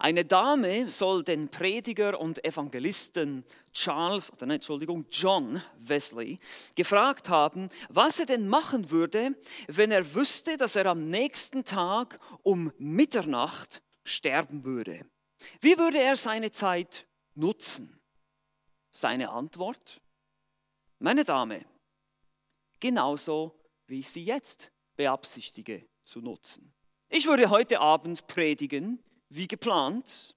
Eine Dame soll den Prediger und Evangelisten Charles, oder Entschuldigung, John Wesley gefragt haben, was er denn machen würde, wenn er wüsste, dass er am nächsten Tag um Mitternacht sterben würde. Wie würde er seine Zeit nutzen? Seine Antwort? Meine Dame, genauso wie ich sie jetzt beabsichtige zu nutzen. Ich würde heute Abend predigen, wie geplant,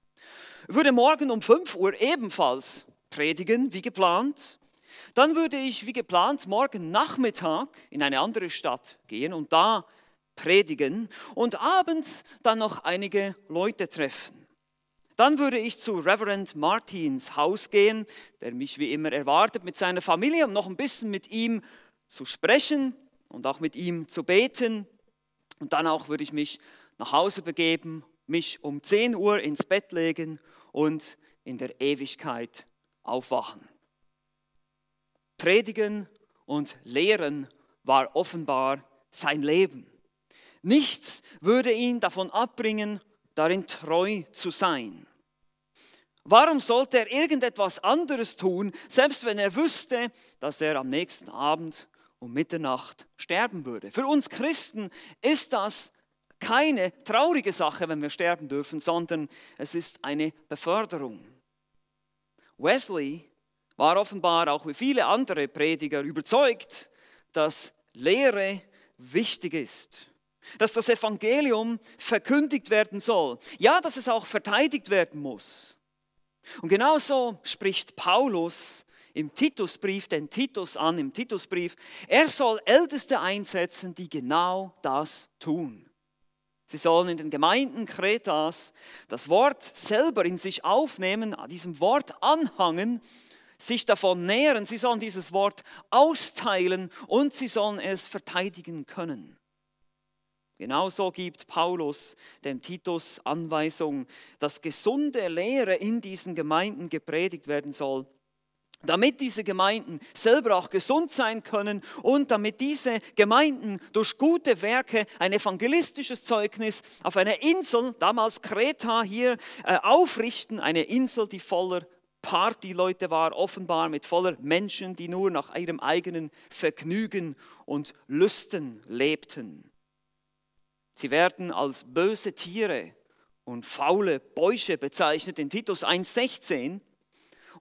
würde morgen um 5 Uhr ebenfalls predigen, wie geplant, dann würde ich, wie geplant, morgen Nachmittag in eine andere Stadt gehen und da predigen und abends dann noch einige Leute treffen. Dann würde ich zu Reverend Martins Haus gehen, der mich wie immer erwartet mit seiner Familie, um noch ein bisschen mit ihm zu sprechen und auch mit ihm zu beten. Und dann auch würde ich mich nach Hause begeben, mich um 10 Uhr ins Bett legen und in der Ewigkeit aufwachen. Predigen und Lehren war offenbar sein Leben. Nichts würde ihn davon abbringen, darin treu zu sein. Warum sollte er irgendetwas anderes tun, selbst wenn er wüsste, dass er am nächsten Abend um Mitternacht sterben würde? Für uns Christen ist das keine traurige Sache, wenn wir sterben dürfen, sondern es ist eine Beförderung. Wesley war offenbar auch wie viele andere Prediger überzeugt, dass Lehre wichtig ist, dass das Evangelium verkündigt werden soll, ja, dass es auch verteidigt werden muss. Und genauso spricht Paulus im Titusbrief den Titus an, im Titusbrief, er soll Älteste einsetzen, die genau das tun. Sie sollen in den Gemeinden Kretas das Wort selber in sich aufnehmen, diesem Wort anhangen, sich davon nähren. Sie sollen dieses Wort austeilen und sie sollen es verteidigen können. Genauso gibt Paulus dem Titus Anweisung, dass gesunde Lehre in diesen Gemeinden gepredigt werden soll damit diese Gemeinden selber auch gesund sein können und damit diese Gemeinden durch gute Werke ein evangelistisches Zeugnis auf einer Insel, damals Kreta hier, äh, aufrichten, eine Insel, die voller Partyleute war, offenbar mit voller Menschen, die nur nach ihrem eigenen Vergnügen und Lüsten lebten. Sie werden als böse Tiere und faule Bäuche bezeichnet in Titus 1,16.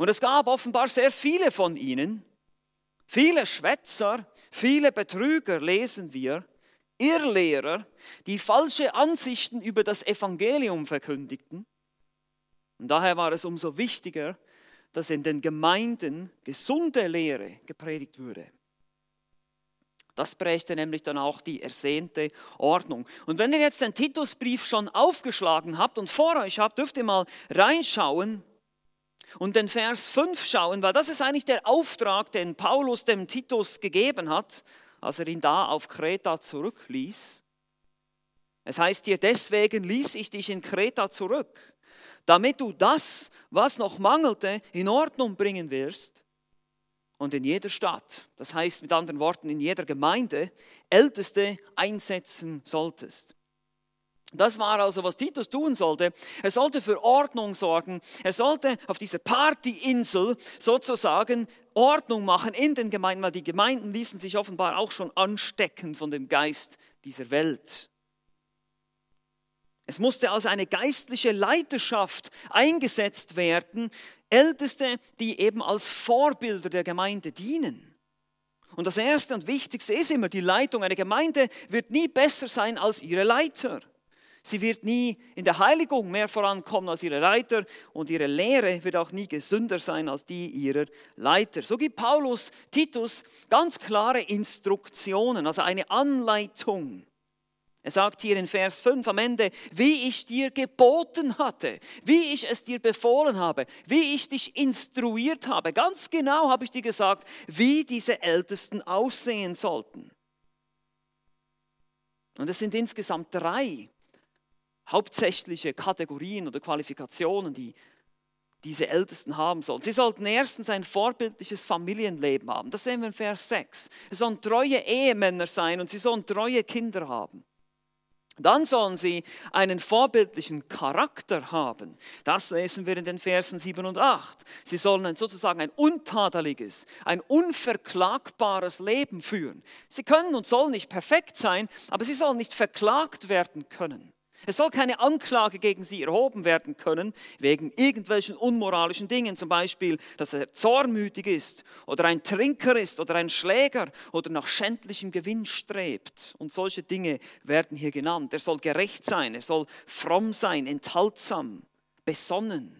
Und es gab offenbar sehr viele von ihnen, viele Schwätzer, viele Betrüger, lesen wir, Irrlehrer, die falsche Ansichten über das Evangelium verkündigten. Und daher war es umso wichtiger, dass in den Gemeinden gesunde Lehre gepredigt würde. Das brächte nämlich dann auch die ersehnte Ordnung. Und wenn ihr jetzt den Titusbrief schon aufgeschlagen habt und vor euch habt, dürft ihr mal reinschauen und den Vers 5 schauen, weil das ist eigentlich der Auftrag, den Paulus dem Titus gegeben hat, als er ihn da auf Kreta zurückließ. Es heißt hier, deswegen ließ ich dich in Kreta zurück, damit du das, was noch mangelte, in Ordnung bringen wirst und in jeder Stadt, das heißt mit anderen Worten in jeder Gemeinde, Älteste einsetzen solltest. Das war also, was Titus tun sollte. Er sollte für Ordnung sorgen. Er sollte auf dieser Partyinsel sozusagen Ordnung machen in den Gemeinden, weil die Gemeinden ließen sich offenbar auch schon anstecken von dem Geist dieser Welt. Es musste also eine geistliche Leiterschaft eingesetzt werden, Älteste, die eben als Vorbilder der Gemeinde dienen. Und das Erste und Wichtigste ist immer, die Leitung einer Gemeinde wird nie besser sein als ihre Leiter. Sie wird nie in der Heiligung mehr vorankommen als ihre Leiter und ihre Lehre wird auch nie gesünder sein als die ihrer Leiter. So gibt Paulus Titus ganz klare Instruktionen, also eine Anleitung. Er sagt hier in Vers 5 am Ende, wie ich dir geboten hatte, wie ich es dir befohlen habe, wie ich dich instruiert habe. Ganz genau habe ich dir gesagt, wie diese Ältesten aussehen sollten. Und es sind insgesamt drei hauptsächliche Kategorien oder Qualifikationen, die diese Ältesten haben sollen. Sie sollten erstens ein vorbildliches Familienleben haben. Das sehen wir in Vers 6. Sie sollen treue Ehemänner sein und sie sollen treue Kinder haben. Dann sollen sie einen vorbildlichen Charakter haben. Das lesen wir in den Versen 7 und 8. Sie sollen sozusagen ein untadeliges, ein unverklagbares Leben führen. Sie können und sollen nicht perfekt sein, aber sie sollen nicht verklagt werden können. Es soll keine Anklage gegen sie erhoben werden können, wegen irgendwelchen unmoralischen Dingen, zum Beispiel, dass er zornmütig ist oder ein Trinker ist oder ein Schläger oder nach schändlichem Gewinn strebt. Und solche Dinge werden hier genannt. Er soll gerecht sein, er soll fromm sein, enthaltsam, besonnen.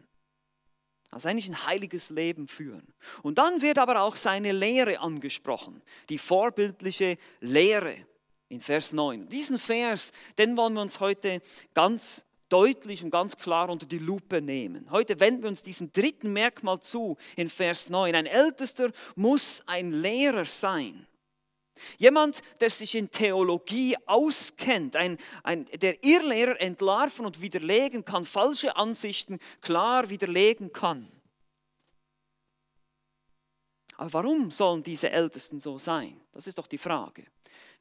Also eigentlich ein heiliges Leben führen. Und dann wird aber auch seine Lehre angesprochen, die vorbildliche Lehre in Vers 9. Diesen Vers, den wollen wir uns heute ganz deutlich und ganz klar unter die Lupe nehmen. Heute wenden wir uns diesem dritten Merkmal zu in Vers 9. Ein Ältester muss ein Lehrer sein. Jemand, der sich in Theologie auskennt, ein, ein, der Irrlehrer entlarven und widerlegen kann, falsche Ansichten klar widerlegen kann. Aber warum sollen diese Ältesten so sein? Das ist doch die Frage.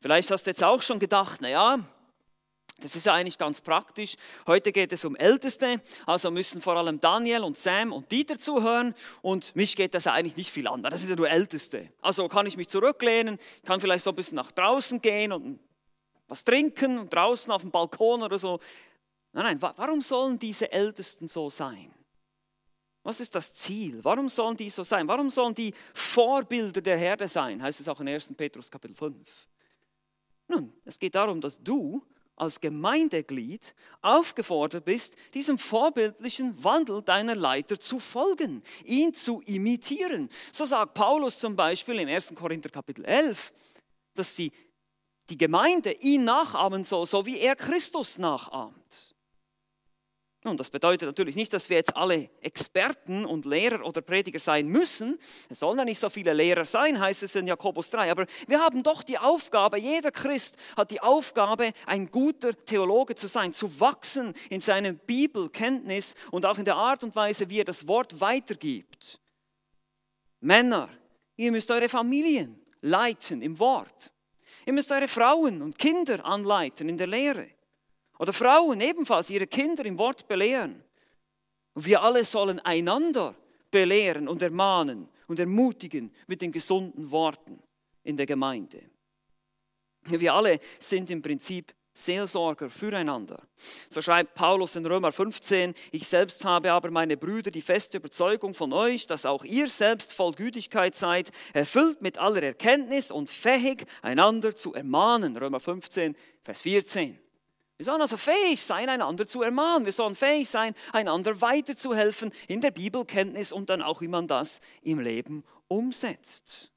Vielleicht hast du jetzt auch schon gedacht, naja, das ist ja eigentlich ganz praktisch. Heute geht es um Älteste, also müssen vor allem Daniel und Sam und Dieter zuhören und mich geht das eigentlich nicht viel an, das sind ja nur Älteste. Also kann ich mich zurücklehnen, kann vielleicht so ein bisschen nach draußen gehen und was trinken und draußen auf dem Balkon oder so. Nein, nein, warum sollen diese Ältesten so sein? Was ist das Ziel? Warum sollen die so sein? Warum sollen die Vorbilder der Herde sein? Heißt es auch in 1. Petrus Kapitel 5. Nun, es geht darum, dass du als Gemeindeglied aufgefordert bist, diesem vorbildlichen Wandel deiner Leiter zu folgen, ihn zu imitieren. So sagt Paulus zum Beispiel im 1. Korinther Kapitel 11, dass die, die Gemeinde ihn nachahmen soll, so wie er Christus nachahmt. Nun, das bedeutet natürlich nicht, dass wir jetzt alle Experten und Lehrer oder Prediger sein müssen. Es sollen ja nicht so viele Lehrer sein, heißt es in Jakobus 3. Aber wir haben doch die Aufgabe, jeder Christ hat die Aufgabe, ein guter Theologe zu sein, zu wachsen in seiner Bibelkenntnis und auch in der Art und Weise, wie er das Wort weitergibt. Männer, ihr müsst eure Familien leiten im Wort. Ihr müsst eure Frauen und Kinder anleiten in der Lehre. Oder Frauen ebenfalls ihre Kinder im Wort belehren. Und wir alle sollen einander belehren und ermahnen und ermutigen mit den gesunden Worten in der Gemeinde. Wir alle sind im Prinzip Seelsorger füreinander. So schreibt Paulus in Römer 15, ich selbst habe aber meine Brüder die feste Überzeugung von euch, dass auch ihr selbst voll Gütigkeit seid, erfüllt mit aller Erkenntnis und fähig, einander zu ermahnen. Römer 15, Vers 14. Wir sollen also fähig sein, einander zu ermahnen. Wir sollen fähig sein, einander weiterzuhelfen in der Bibelkenntnis und dann auch, wie man das im Leben umsetzt.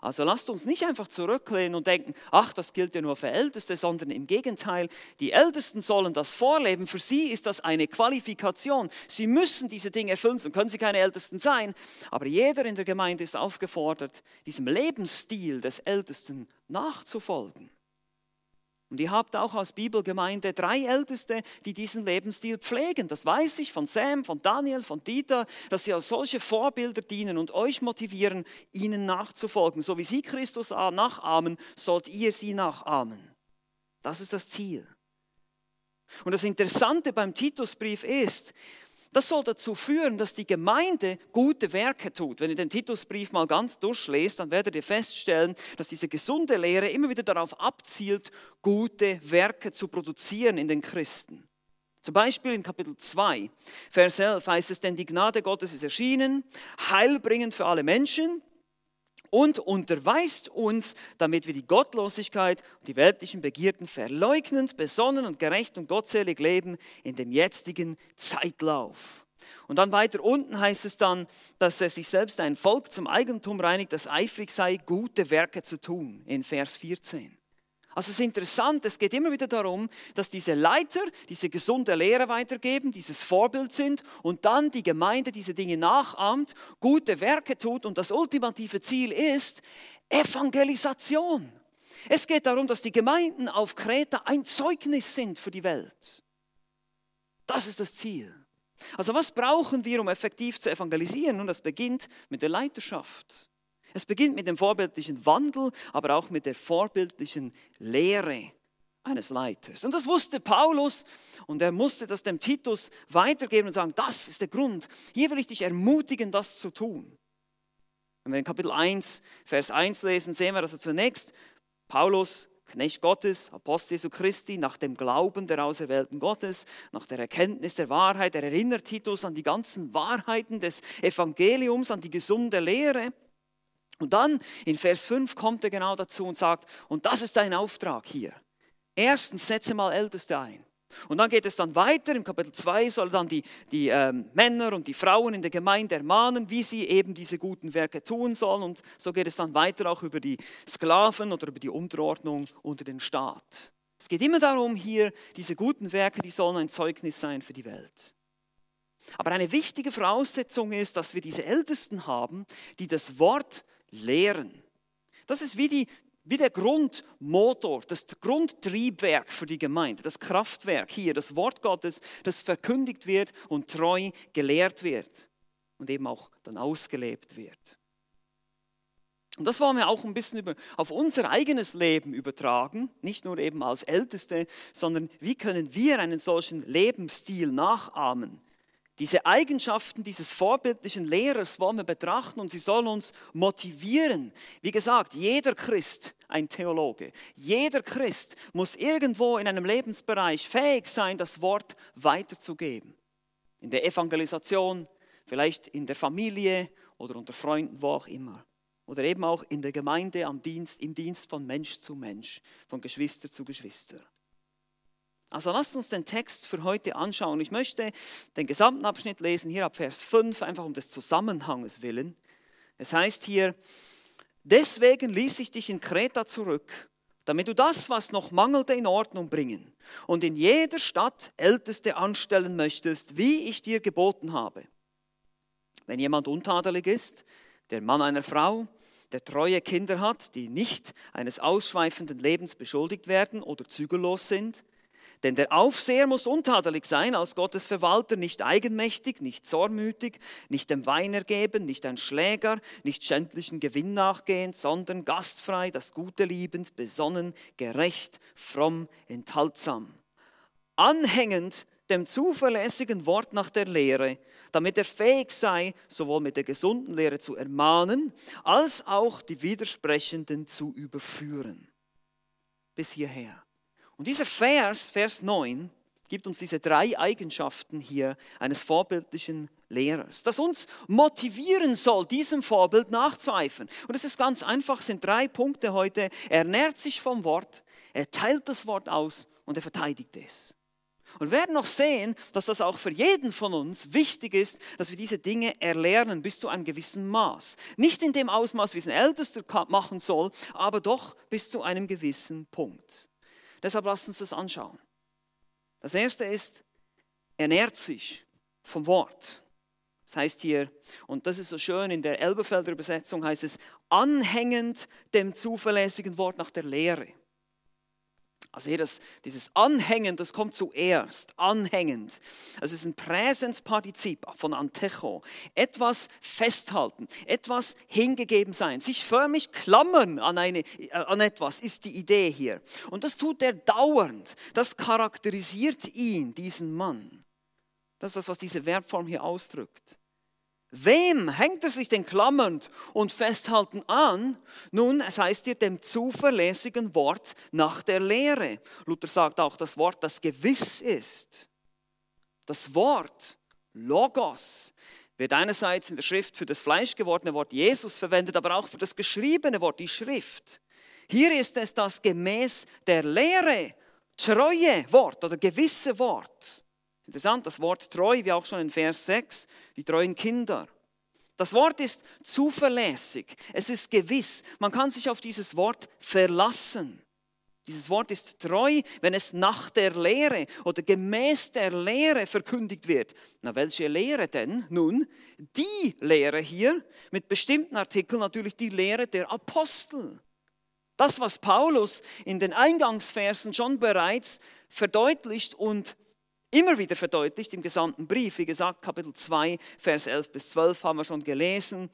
Also lasst uns nicht einfach zurücklehnen und denken, ach, das gilt ja nur für Älteste, sondern im Gegenteil, die Ältesten sollen das vorleben. Für sie ist das eine Qualifikation. Sie müssen diese Dinge erfüllen, sonst können sie keine Ältesten sein. Aber jeder in der Gemeinde ist aufgefordert, diesem Lebensstil des Ältesten nachzufolgen. Und ihr habt auch als Bibelgemeinde drei Älteste, die diesen Lebensstil pflegen. Das weiß ich von Sam, von Daniel, von Dieter, dass sie als solche Vorbilder dienen und euch motivieren, ihnen nachzufolgen. So wie sie Christus nachahmen, sollt ihr sie nachahmen. Das ist das Ziel. Und das Interessante beim Titusbrief ist, das soll dazu führen, dass die Gemeinde gute Werke tut. Wenn ihr den Titusbrief mal ganz durchlest, dann werdet ihr feststellen, dass diese gesunde Lehre immer wieder darauf abzielt, gute Werke zu produzieren in den Christen. Zum Beispiel in Kapitel 2, Vers 11 heißt es, denn die Gnade Gottes ist erschienen, heilbringend für alle Menschen und unterweist uns, damit wir die Gottlosigkeit und die weltlichen Begierden verleugnend, besonnen und gerecht und gottselig leben in dem jetzigen Zeitlauf. Und dann weiter unten heißt es dann, dass er sich selbst ein Volk zum Eigentum reinigt, das eifrig sei, gute Werke zu tun, in Vers 14. Also es ist interessant, es geht immer wieder darum, dass diese Leiter diese gesunde Lehre weitergeben, dieses Vorbild sind und dann die Gemeinde diese Dinge nachahmt, gute Werke tut und das ultimative Ziel ist Evangelisation. Es geht darum, dass die Gemeinden auf Kreta ein Zeugnis sind für die Welt. Das ist das Ziel. Also was brauchen wir, um effektiv zu evangelisieren? Und das beginnt mit der Leiterschaft. Es beginnt mit dem vorbildlichen Wandel, aber auch mit der vorbildlichen Lehre. eines Leiters. Und das wusste Paulus und er musste das dem Titus weitergeben und sagen, das ist der Grund. Hier will ich dich ermutigen, das zu tun. Wenn wir in Kapitel 1, Vers 1 lesen, sehen wir also zunächst, Paulus, Knecht Gottes, Apostel Jesu Christi, nach dem Glauben der Auserwählten Gottes, nach der Erkenntnis der Wahrheit, er erinnert Titus an die ganzen Wahrheiten des Evangeliums, an die gesunde Lehre. Und dann in Vers 5 kommt er genau dazu und sagt, und das ist dein Auftrag hier. Erstens setze mal Älteste ein. Und dann geht es dann weiter, im Kapitel 2 soll dann die, die ähm, Männer und die Frauen in der Gemeinde ermahnen, wie sie eben diese guten Werke tun sollen. Und so geht es dann weiter auch über die Sklaven oder über die Unterordnung unter den Staat. Es geht immer darum, hier diese guten Werke, die sollen ein Zeugnis sein für die Welt. Aber eine wichtige Voraussetzung ist, dass wir diese Ältesten haben, die das Wort lehren. Das ist wie die, wie der Grundmotor, das Grundtriebwerk für die Gemeinde, das Kraftwerk hier, das Wort Gottes, das verkündigt wird und treu gelehrt wird und eben auch dann ausgelebt wird. Und das wollen wir auch ein bisschen über, auf unser eigenes Leben übertragen, nicht nur eben als Älteste, sondern wie können wir einen solchen Lebensstil nachahmen, diese Eigenschaften dieses vorbildlichen Lehrers wollen wir betrachten und sie sollen uns motivieren. Wie gesagt, jeder Christ ein Theologe. Jeder Christ muss irgendwo in einem Lebensbereich fähig sein, das Wort weiterzugeben. In der Evangelisation, vielleicht in der Familie oder unter Freunden, wo auch immer. Oder eben auch in der Gemeinde am Dienst, im Dienst von Mensch zu Mensch, von Geschwister zu Geschwister. Also lasst uns den Text für heute anschauen. Ich möchte den gesamten Abschnitt lesen, hier ab Vers 5, einfach um des Zusammenhanges willen. Es heißt hier, deswegen ließ ich dich in Kreta zurück, damit du das, was noch mangelte, in Ordnung bringen und in jeder Stadt Älteste anstellen möchtest, wie ich dir geboten habe. Wenn jemand untadelig ist, der Mann einer Frau, der treue Kinder hat, die nicht eines ausschweifenden Lebens beschuldigt werden oder zügellos sind, denn der Aufseher muss untadelig sein als Gottes Verwalter, nicht eigenmächtig, nicht zornmütig, nicht dem Wein ergeben, nicht ein Schläger, nicht schändlichen Gewinn nachgehend, sondern gastfrei, das Gute liebend, besonnen, gerecht, fromm, enthaltsam. Anhängend dem zuverlässigen Wort nach der Lehre, damit er fähig sei, sowohl mit der gesunden Lehre zu ermahnen, als auch die Widersprechenden zu überführen. Bis hierher. Und dieser Vers, Vers 9, gibt uns diese drei Eigenschaften hier eines vorbildlichen Lehrers, das uns motivieren soll, diesem Vorbild nachzueifern. Und es ist ganz einfach, sind drei Punkte heute. Er nährt sich vom Wort, er teilt das Wort aus und er verteidigt es. Und wir werden noch sehen, dass das auch für jeden von uns wichtig ist, dass wir diese Dinge erlernen bis zu einem gewissen Maß. Nicht in dem Ausmaß, wie es ein Ältester machen soll, aber doch bis zu einem gewissen Punkt. Deshalb lasst uns das anschauen. Das erste ist, er nährt sich vom Wort. Das heißt hier, und das ist so schön, in der Elbefelder Übersetzung heißt es, anhängend dem zuverlässigen Wort nach der Lehre. Also hier das, dieses Anhängen, das kommt zuerst, anhängend. Es ist ein Präsenspartizip von Antecho. Etwas festhalten, etwas hingegeben sein, sich förmlich klammern an, eine, äh, an etwas, ist die Idee hier. Und das tut er dauernd. Das charakterisiert ihn, diesen Mann. Das ist das, was diese Verbform hier ausdrückt. Wem hängt er sich denn klammernd und festhalten an? Nun, es heißt hier dem zuverlässigen Wort nach der Lehre. Luther sagt auch das Wort, das gewiss ist. Das Wort, Logos, wird einerseits in der Schrift für das Fleisch gewordene Wort Jesus verwendet, aber auch für das geschriebene Wort, die Schrift. Hier ist es das gemäß der Lehre, treue Wort oder gewisse Wort. Interessant, das Wort treu, wie auch schon in Vers 6, die treuen Kinder. Das Wort ist zuverlässig, es ist gewiss, man kann sich auf dieses Wort verlassen. Dieses Wort ist treu, wenn es nach der Lehre oder gemäß der Lehre verkündigt wird. Na, welche Lehre denn? Nun, die Lehre hier, mit bestimmten Artikeln natürlich die Lehre der Apostel. Das, was Paulus in den Eingangsversen schon bereits verdeutlicht und immer wieder verdeutlicht im gesamten Brief. Wie gesagt, Kapitel 2, Vers 11 bis 12 haben wir schon gelesen.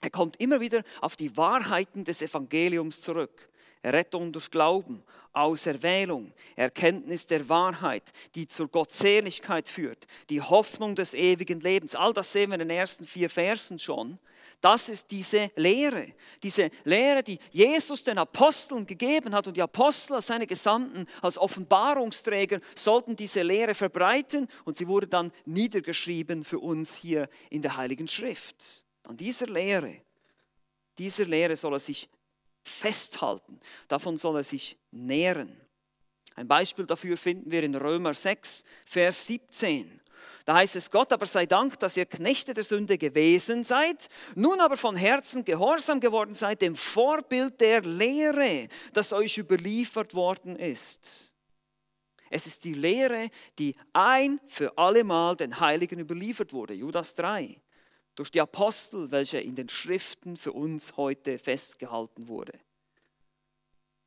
Er kommt immer wieder auf die Wahrheiten des Evangeliums zurück. Errettung durch Glauben, Auserwählung, Erkenntnis der Wahrheit, die zur Gottseligkeit führt, die Hoffnung des ewigen Lebens. All das sehen wir in den ersten vier Versen schon. Das ist diese Lehre, diese Lehre, die Jesus den Aposteln gegeben hat. Und die Apostel als seine Gesandten, als Offenbarungsträger sollten diese Lehre verbreiten. Und sie wurde dann niedergeschrieben für uns hier in der Heiligen Schrift. An dieser Lehre, dieser Lehre soll er sich festhalten. Davon soll er sich nähren. Ein Beispiel dafür finden wir in Römer 6, Vers 17. Da heißt es, Gott aber sei Dank, dass ihr Knechte der Sünde gewesen seid, nun aber von Herzen gehorsam geworden seid, dem Vorbild der Lehre, das euch überliefert worden ist. Es ist die Lehre, die ein für allemal den Heiligen überliefert wurde, Judas 3, durch die Apostel, welche in den Schriften für uns heute festgehalten wurde.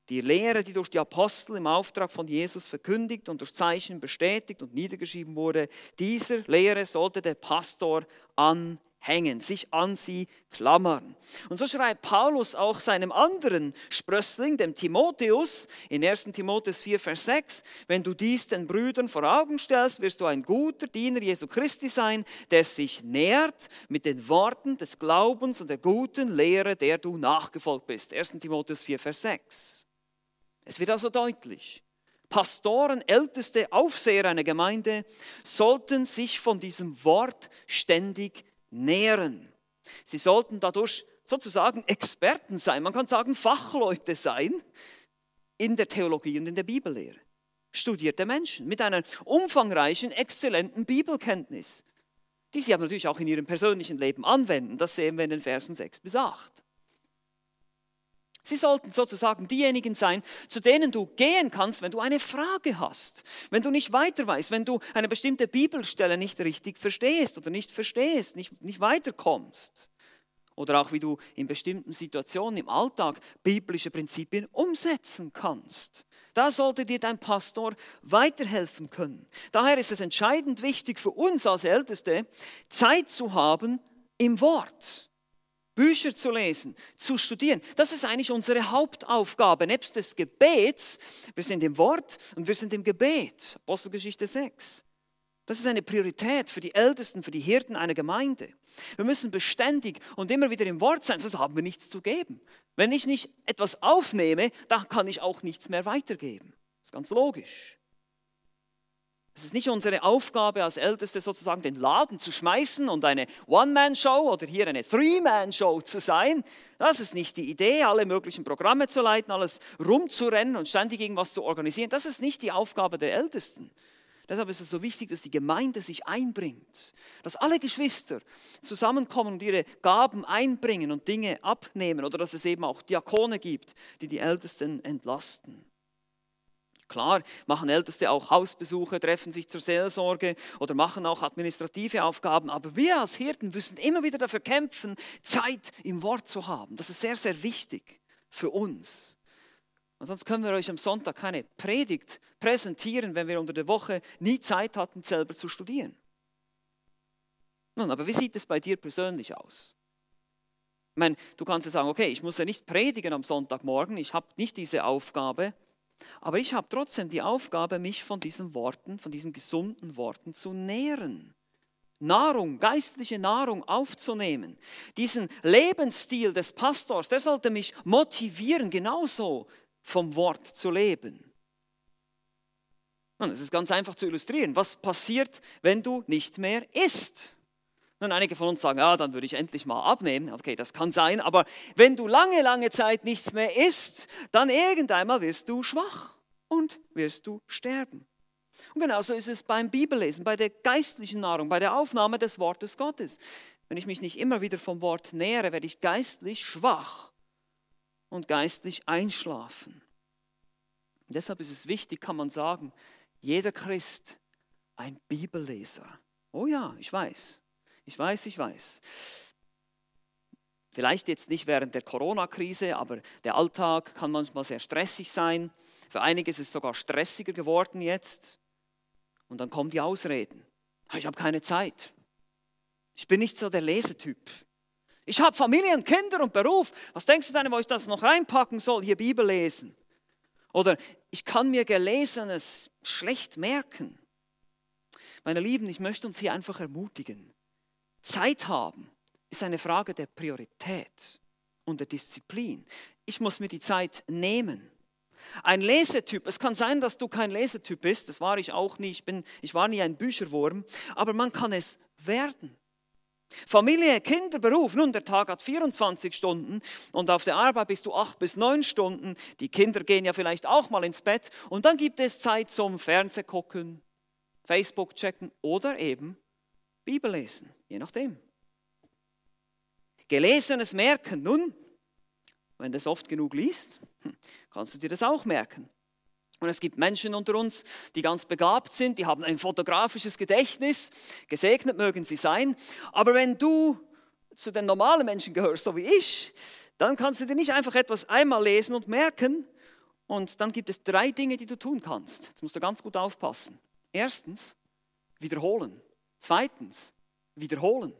Die Lehre, die durch die Apostel im Auftrag von Jesus verkündigt und durch Zeichen bestätigt und niedergeschrieben wurde, dieser Lehre sollte der Pastor anhängen, sich an sie klammern. Und so schreibt Paulus auch seinem anderen Sprössling, dem Timotheus, in 1 Timotheus 4, Vers 6, wenn du dies den Brüdern vor Augen stellst, wirst du ein guter Diener Jesu Christi sein, der sich nährt mit den Worten des Glaubens und der guten Lehre, der du nachgefolgt bist. 1 Timotheus 4, Vers 6. Es wird also deutlich, Pastoren, älteste Aufseher einer Gemeinde sollten sich von diesem Wort ständig nähren. Sie sollten dadurch sozusagen Experten sein, man kann sagen Fachleute sein in der Theologie und in der Bibellehre. Studierte Menschen mit einer umfangreichen, exzellenten Bibelkenntnis, die sie aber natürlich auch in ihrem persönlichen Leben anwenden. Das sehen wir in den Versen 6 bis 8. Sie sollten sozusagen diejenigen sein, zu denen du gehen kannst, wenn du eine Frage hast, wenn du nicht weiter weißt, wenn du eine bestimmte Bibelstelle nicht richtig verstehst oder nicht verstehst, nicht, nicht weiterkommst. Oder auch wie du in bestimmten Situationen im Alltag biblische Prinzipien umsetzen kannst. Da sollte dir dein Pastor weiterhelfen können. Daher ist es entscheidend wichtig für uns als Älteste, Zeit zu haben im Wort. Bücher zu lesen, zu studieren. Das ist eigentlich unsere Hauptaufgabe, nebst des Gebets. Wir sind im Wort und wir sind im Gebet. Apostelgeschichte 6. Das ist eine Priorität für die Ältesten, für die Hirten einer Gemeinde. Wir müssen beständig und immer wieder im Wort sein, sonst haben wir nichts zu geben. Wenn ich nicht etwas aufnehme, dann kann ich auch nichts mehr weitergeben. Das ist ganz logisch. Es ist nicht unsere Aufgabe als Älteste sozusagen den Laden zu schmeißen und eine One-Man-Show oder hier eine Three-Man-Show zu sein. Das ist nicht die Idee, alle möglichen Programme zu leiten, alles rumzurennen und ständig irgendwas zu organisieren. Das ist nicht die Aufgabe der Ältesten. Deshalb ist es so wichtig, dass die Gemeinde sich einbringt, dass alle Geschwister zusammenkommen und ihre Gaben einbringen und Dinge abnehmen oder dass es eben auch Diakone gibt, die die Ältesten entlasten. Klar, machen Älteste auch Hausbesuche, treffen sich zur Seelsorge oder machen auch administrative Aufgaben, aber wir als Hirten müssen immer wieder dafür kämpfen, Zeit im Wort zu haben. Das ist sehr, sehr wichtig für uns. Und sonst können wir euch am Sonntag keine Predigt präsentieren, wenn wir unter der Woche nie Zeit hatten, selber zu studieren. Nun, aber wie sieht es bei dir persönlich aus? Ich meine, du kannst ja sagen, okay, ich muss ja nicht predigen am Sonntagmorgen, ich habe nicht diese Aufgabe, aber ich habe trotzdem die Aufgabe, mich von diesen Worten, von diesen gesunden Worten zu nähren. Nahrung, geistliche Nahrung aufzunehmen. Diesen Lebensstil des Pastors, der sollte mich motivieren, genauso vom Wort zu leben. Und es ist ganz einfach zu illustrieren. Was passiert, wenn du nicht mehr isst? Und einige von uns sagen, ja, dann würde ich endlich mal abnehmen. Okay, das kann sein, aber wenn du lange, lange Zeit nichts mehr isst, dann irgendeinmal wirst du schwach und wirst du sterben. Und genauso ist es beim Bibellesen, bei der geistlichen Nahrung, bei der Aufnahme des Wortes Gottes. Wenn ich mich nicht immer wieder vom Wort nähere, werde ich geistlich schwach und geistlich einschlafen. Und deshalb ist es wichtig, kann man sagen, jeder Christ ein Bibelleser. Oh ja, ich weiß. Ich weiß, ich weiß. Vielleicht jetzt nicht während der Corona-Krise, aber der Alltag kann manchmal sehr stressig sein. Für einige ist es sogar stressiger geworden jetzt. Und dann kommen die Ausreden. Ich habe keine Zeit. Ich bin nicht so der Lesetyp. Ich habe Familie und Kinder und Beruf. Was denkst du denn, wo ich das noch reinpacken soll? Hier Bibel lesen. Oder ich kann mir Gelesenes schlecht merken. Meine Lieben, ich möchte uns hier einfach ermutigen. Zeit haben ist eine Frage der Priorität und der Disziplin. Ich muss mir die Zeit nehmen. Ein Lesetyp, es kann sein, dass du kein Lesetyp bist, das war ich auch nie, ich, bin, ich war nie ein Bücherwurm, aber man kann es werden. Familie, Kinder, Beruf. Nun, der Tag hat 24 Stunden und auf der Arbeit bist du acht bis neun Stunden. Die Kinder gehen ja vielleicht auch mal ins Bett und dann gibt es Zeit zum Fernseh gucken, Facebook checken oder eben Bibel lesen, je nachdem. Gelesenes merken. Nun, wenn du es oft genug liest, hm, kannst du dir das auch merken. Und es gibt Menschen unter uns, die ganz begabt sind, die haben ein fotografisches Gedächtnis, gesegnet mögen sie sein. Aber wenn du zu den normalen Menschen gehörst, so wie ich, dann kannst du dir nicht einfach etwas einmal lesen und merken. Und dann gibt es drei Dinge, die du tun kannst. Jetzt musst du ganz gut aufpassen. Erstens, wiederholen. Zweitens, wiederholen.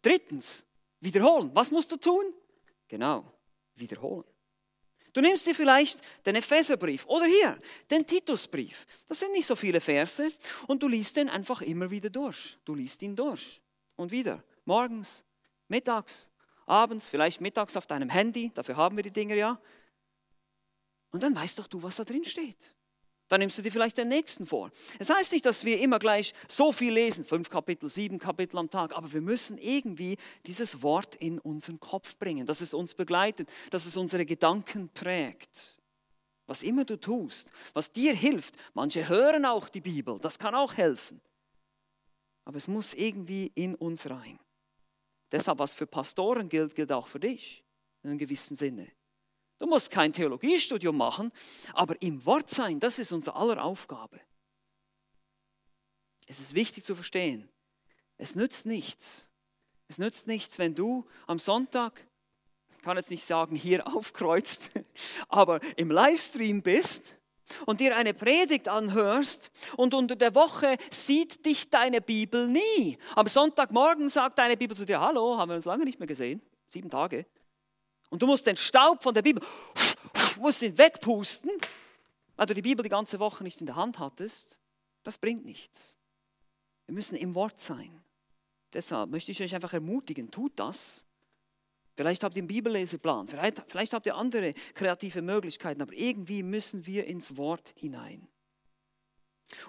Drittens, wiederholen. Was musst du tun? Genau, wiederholen. Du nimmst dir vielleicht den Epheserbrief oder hier den Titusbrief. Das sind nicht so viele Verse und du liest den einfach immer wieder durch. Du liest ihn durch und wieder. Morgens, mittags, abends, vielleicht mittags auf deinem Handy, dafür haben wir die Dinger ja. Und dann weißt doch du, was da drin steht. Dann nimmst du dir vielleicht den nächsten vor. Es heißt nicht, dass wir immer gleich so viel lesen, fünf Kapitel, sieben Kapitel am Tag, aber wir müssen irgendwie dieses Wort in unseren Kopf bringen, dass es uns begleitet, dass es unsere Gedanken prägt. Was immer du tust, was dir hilft, manche hören auch die Bibel, das kann auch helfen. Aber es muss irgendwie in uns rein. Deshalb, was für Pastoren gilt, gilt auch für dich in einem gewissen Sinne. Du musst kein Theologiestudium machen, aber im Wort sein, das ist unsere aller Aufgabe. Es ist wichtig zu verstehen, es nützt nichts. Es nützt nichts, wenn du am Sonntag, ich kann jetzt nicht sagen, hier aufkreuzt, aber im Livestream bist und dir eine Predigt anhörst und unter der Woche sieht dich deine Bibel nie. Am Sonntagmorgen sagt deine Bibel zu dir, hallo, haben wir uns lange nicht mehr gesehen, sieben Tage. Und du musst den Staub von der Bibel, musst ihn wegpusten, weil du die Bibel die ganze Woche nicht in der Hand hattest. Das bringt nichts. Wir müssen im Wort sein. Deshalb möchte ich euch einfach ermutigen, tut das. Vielleicht habt ihr einen Bibelleseplan, vielleicht, vielleicht habt ihr andere kreative Möglichkeiten, aber irgendwie müssen wir ins Wort hinein.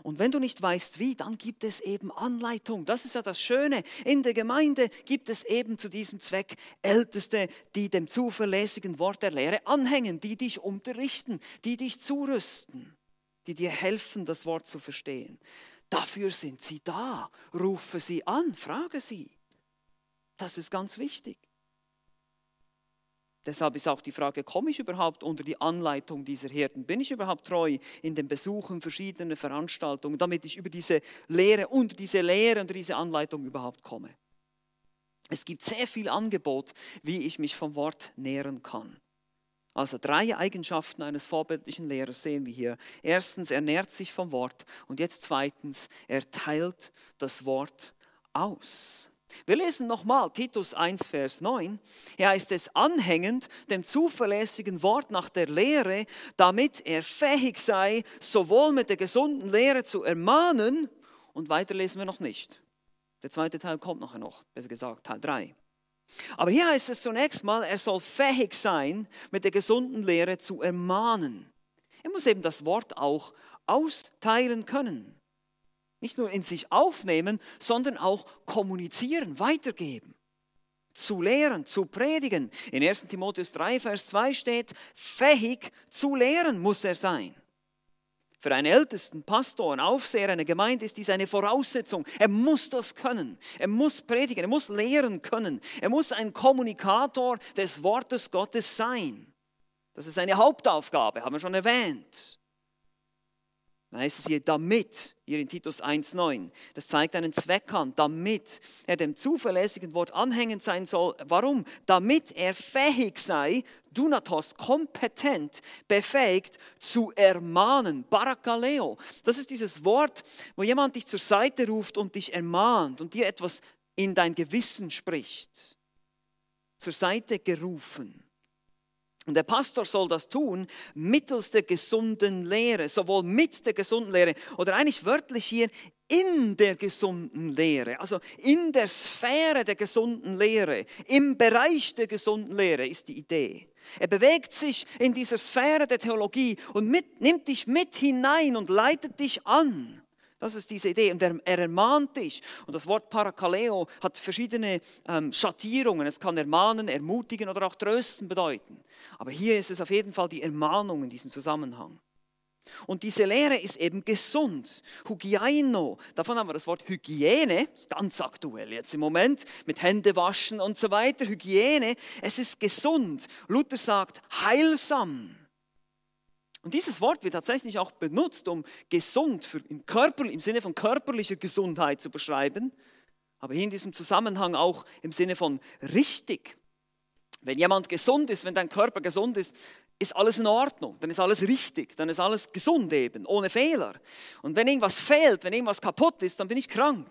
Und wenn du nicht weißt wie, dann gibt es eben Anleitung. Das ist ja das Schöne. In der Gemeinde gibt es eben zu diesem Zweck Älteste, die dem zuverlässigen Wort der Lehre anhängen, die dich unterrichten, die dich zurüsten, die dir helfen, das Wort zu verstehen. Dafür sind sie da. Rufe sie an, frage sie. Das ist ganz wichtig. Deshalb ist auch die Frage, komme ich überhaupt unter die Anleitung dieser Hirten? Bin ich überhaupt treu in den Besuchen verschiedener Veranstaltungen, damit ich über diese Lehre, unter diese Lehre, unter diese Anleitung überhaupt komme? Es gibt sehr viel Angebot, wie ich mich vom Wort nähren kann. Also drei Eigenschaften eines vorbildlichen Lehrers sehen wir hier. Erstens, er nährt sich vom Wort und jetzt zweitens, er teilt das Wort aus. Wir lesen nochmal Titus 1, Vers 9. Hier heißt es anhängend dem zuverlässigen Wort nach der Lehre, damit er fähig sei, sowohl mit der gesunden Lehre zu ermahnen, und weiter lesen wir noch nicht. Der zweite Teil kommt nachher noch, besser gesagt, Teil 3. Aber hier heißt es zunächst mal, er soll fähig sein, mit der gesunden Lehre zu ermahnen. Er muss eben das Wort auch austeilen können. Nicht nur in sich aufnehmen, sondern auch kommunizieren, weitergeben. Zu lehren, zu predigen. In 1 Timotheus 3, Vers 2 steht, fähig zu lehren muss er sein. Für einen ältesten Pastor, einen Aufseher einer Gemeinde ist dies eine Voraussetzung. Er muss das können. Er muss predigen, er muss lehren können. Er muss ein Kommunikator des Wortes Gottes sein. Das ist seine Hauptaufgabe, haben wir schon erwähnt. Da heißt es hier, damit, hier in Titus 1,9, das zeigt einen Zweck an, damit er dem zuverlässigen Wort anhängend sein soll. Warum? Damit er fähig sei, Dunatos, kompetent, befähigt zu ermahnen. Barakaleo. Das ist dieses Wort, wo jemand dich zur Seite ruft und dich ermahnt und dir etwas in dein Gewissen spricht. zur Seite gerufen. Und der Pastor soll das tun mittels der gesunden Lehre, sowohl mit der gesunden Lehre oder eigentlich wörtlich hier in der gesunden Lehre, also in der Sphäre der gesunden Lehre, im Bereich der gesunden Lehre ist die Idee. Er bewegt sich in dieser Sphäre der Theologie und mit, nimmt dich mit hinein und leitet dich an. Das ist diese Idee. Und er, er ermahnt dich. Und das Wort Parakaleo hat verschiedene ähm, Schattierungen. Es kann ermahnen, ermutigen oder auch trösten bedeuten. Aber hier ist es auf jeden Fall die Ermahnung in diesem Zusammenhang. Und diese Lehre ist eben gesund. Hygieno, davon haben wir das Wort Hygiene, ganz aktuell jetzt im Moment, mit Händewaschen und so weiter. Hygiene, es ist gesund. Luther sagt heilsam. Und dieses Wort wird tatsächlich auch benutzt, um gesund für im, Körper, im Sinne von körperlicher Gesundheit zu beschreiben, aber hier in diesem Zusammenhang auch im Sinne von richtig. Wenn jemand gesund ist, wenn dein Körper gesund ist, ist alles in Ordnung, dann ist alles richtig, dann ist alles gesund eben, ohne Fehler. Und wenn irgendwas fehlt, wenn irgendwas kaputt ist, dann bin ich krank.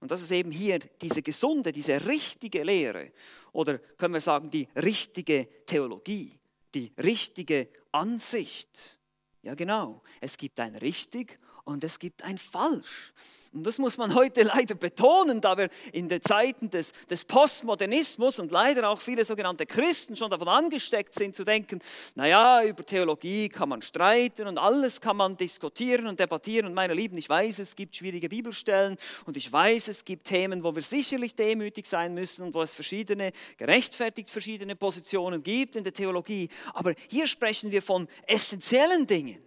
Und das ist eben hier diese gesunde, diese richtige Lehre oder können wir sagen die richtige Theologie die richtige Ansicht. Ja genau, es gibt ein richtig und es gibt ein falsch. Und das muss man heute leider betonen, da wir in den Zeiten des, des, Postmodernismus und leider auch viele sogenannte Christen schon davon angesteckt sind zu denken, naja, über Theologie kann man streiten und alles kann man diskutieren und debattieren. Und meine Lieben, ich weiß, es gibt schwierige Bibelstellen und ich weiß, es gibt Themen, wo wir sicherlich demütig sein müssen und wo es verschiedene, gerechtfertigt verschiedene Positionen gibt in der Theologie. Aber hier sprechen wir von essentiellen Dingen,